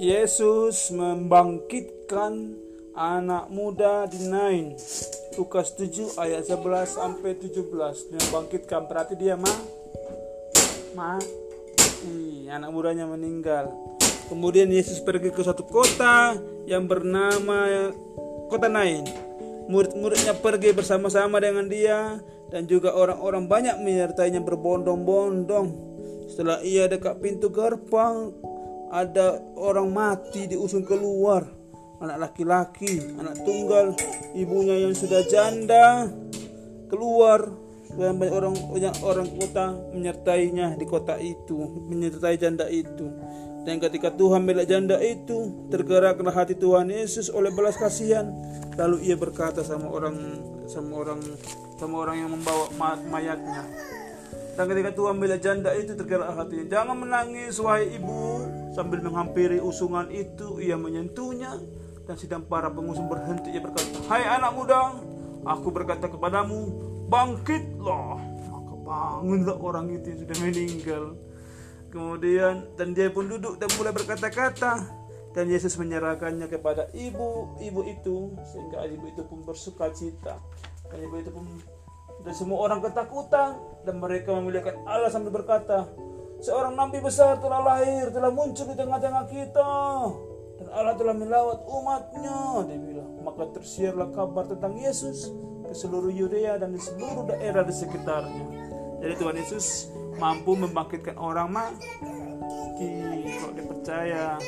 Yesus membangkitkan anak muda di Nain. Lukas 7 ayat 11 sampai 17. Dia membangkitkan berarti dia ma mati. Anak mudanya meninggal. Kemudian Yesus pergi ke suatu kota yang bernama kota Nain. Murid-muridnya pergi bersama-sama dengan dia dan juga orang-orang banyak menyertainya berbondong-bondong. Setelah ia dekat pintu gerbang, ada orang mati diusung keluar. Anak laki-laki anak tunggal ibunya yang sudah janda keluar. Dan banyak orang banyak orang kota menyertainya di kota itu menyertai janda itu. Dan ketika Tuhan melihat janda itu tergeraklah hati Tuhan Yesus oleh belas kasihan. Lalu ia berkata sama orang sama orang sama orang yang membawa mayatnya dan ketika Tuhan melihat janda itu tergerak hatinya jangan menangis wahai ibu Sambil menghampiri usungan itu, ia menyentuhnya dan sedang para pengusung berhenti. Ia berkata, Hai anak muda, aku berkata kepadamu, bangkitlah. Maka bangunlah orang itu yang sudah meninggal. Kemudian, dan dia pun duduk dan mulai berkata-kata. Dan Yesus menyerahkannya kepada ibu-ibu itu, sehingga ibu itu pun bersuka cita. Dan ibu itu pun dan semua orang ketakutan dan mereka memiliki Allah sambil berkata, Seorang nabi besar telah lahir, telah muncul di tengah-tengah kita. Dan Allah telah melawat umatnya. Dia bilang, maka tersiarlah kabar tentang Yesus ke seluruh Yudea dan di seluruh daerah di sekitarnya. Jadi Tuhan Yesus mampu membangkitkan orang mati. Kalau dipercaya.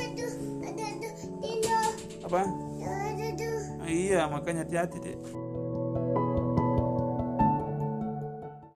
Apa? iya, makanya hati-hati deh.